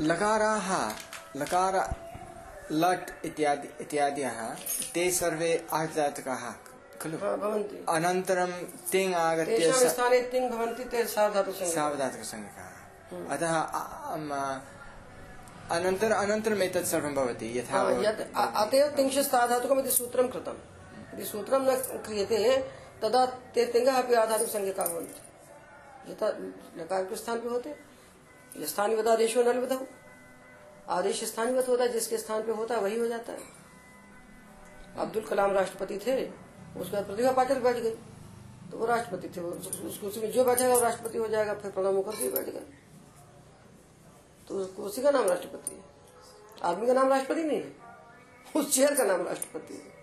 लकाराः लकार लट् इत्यादि इत्यादयः ते सर्वे आर्धधातुकाः खलु? हाँ, अनन्तरं तिङ् आगत्य स्थाने तिङ् भवन्ति ते सार्धातुसंज्ञा सावधातुकसंज्ञकाः अतः अनन्तर अनन्तरम् एतत् सर्वं भवति यथा हाँ, यत् अ- अतएव तिंशस्ताधातुकम् इति सूत्रं कृतम्। यदि सूत्रं न क्रियते तदा ते तिङ्गः अपि आधातुकसंज्ञकाः भवन्ति। यथा लकार के स्थान पे होते ये स्थानीय आदेशो न विधौ आदेश स्थानीयवत होता है, जिसके स्थान पे होता है, वही हो जाता है। अब्दुल कलाम राष्ट्रपति थे, उसके बाद प्रतिभा पाटिल बैठ गई। तो वो राष्ट्रपति थे उस कुर्सी में जो बैठेगा वो राष्ट्रपति हो जाएगा, फिर प्रणब मुखर्जी बैठ गए। तो उस कुर्सी का नाम राष्ट्रपति है। आदमी का नाम राष्ट्रपति नहीं है। उस चेयर का नाम राष्ट्रपति है।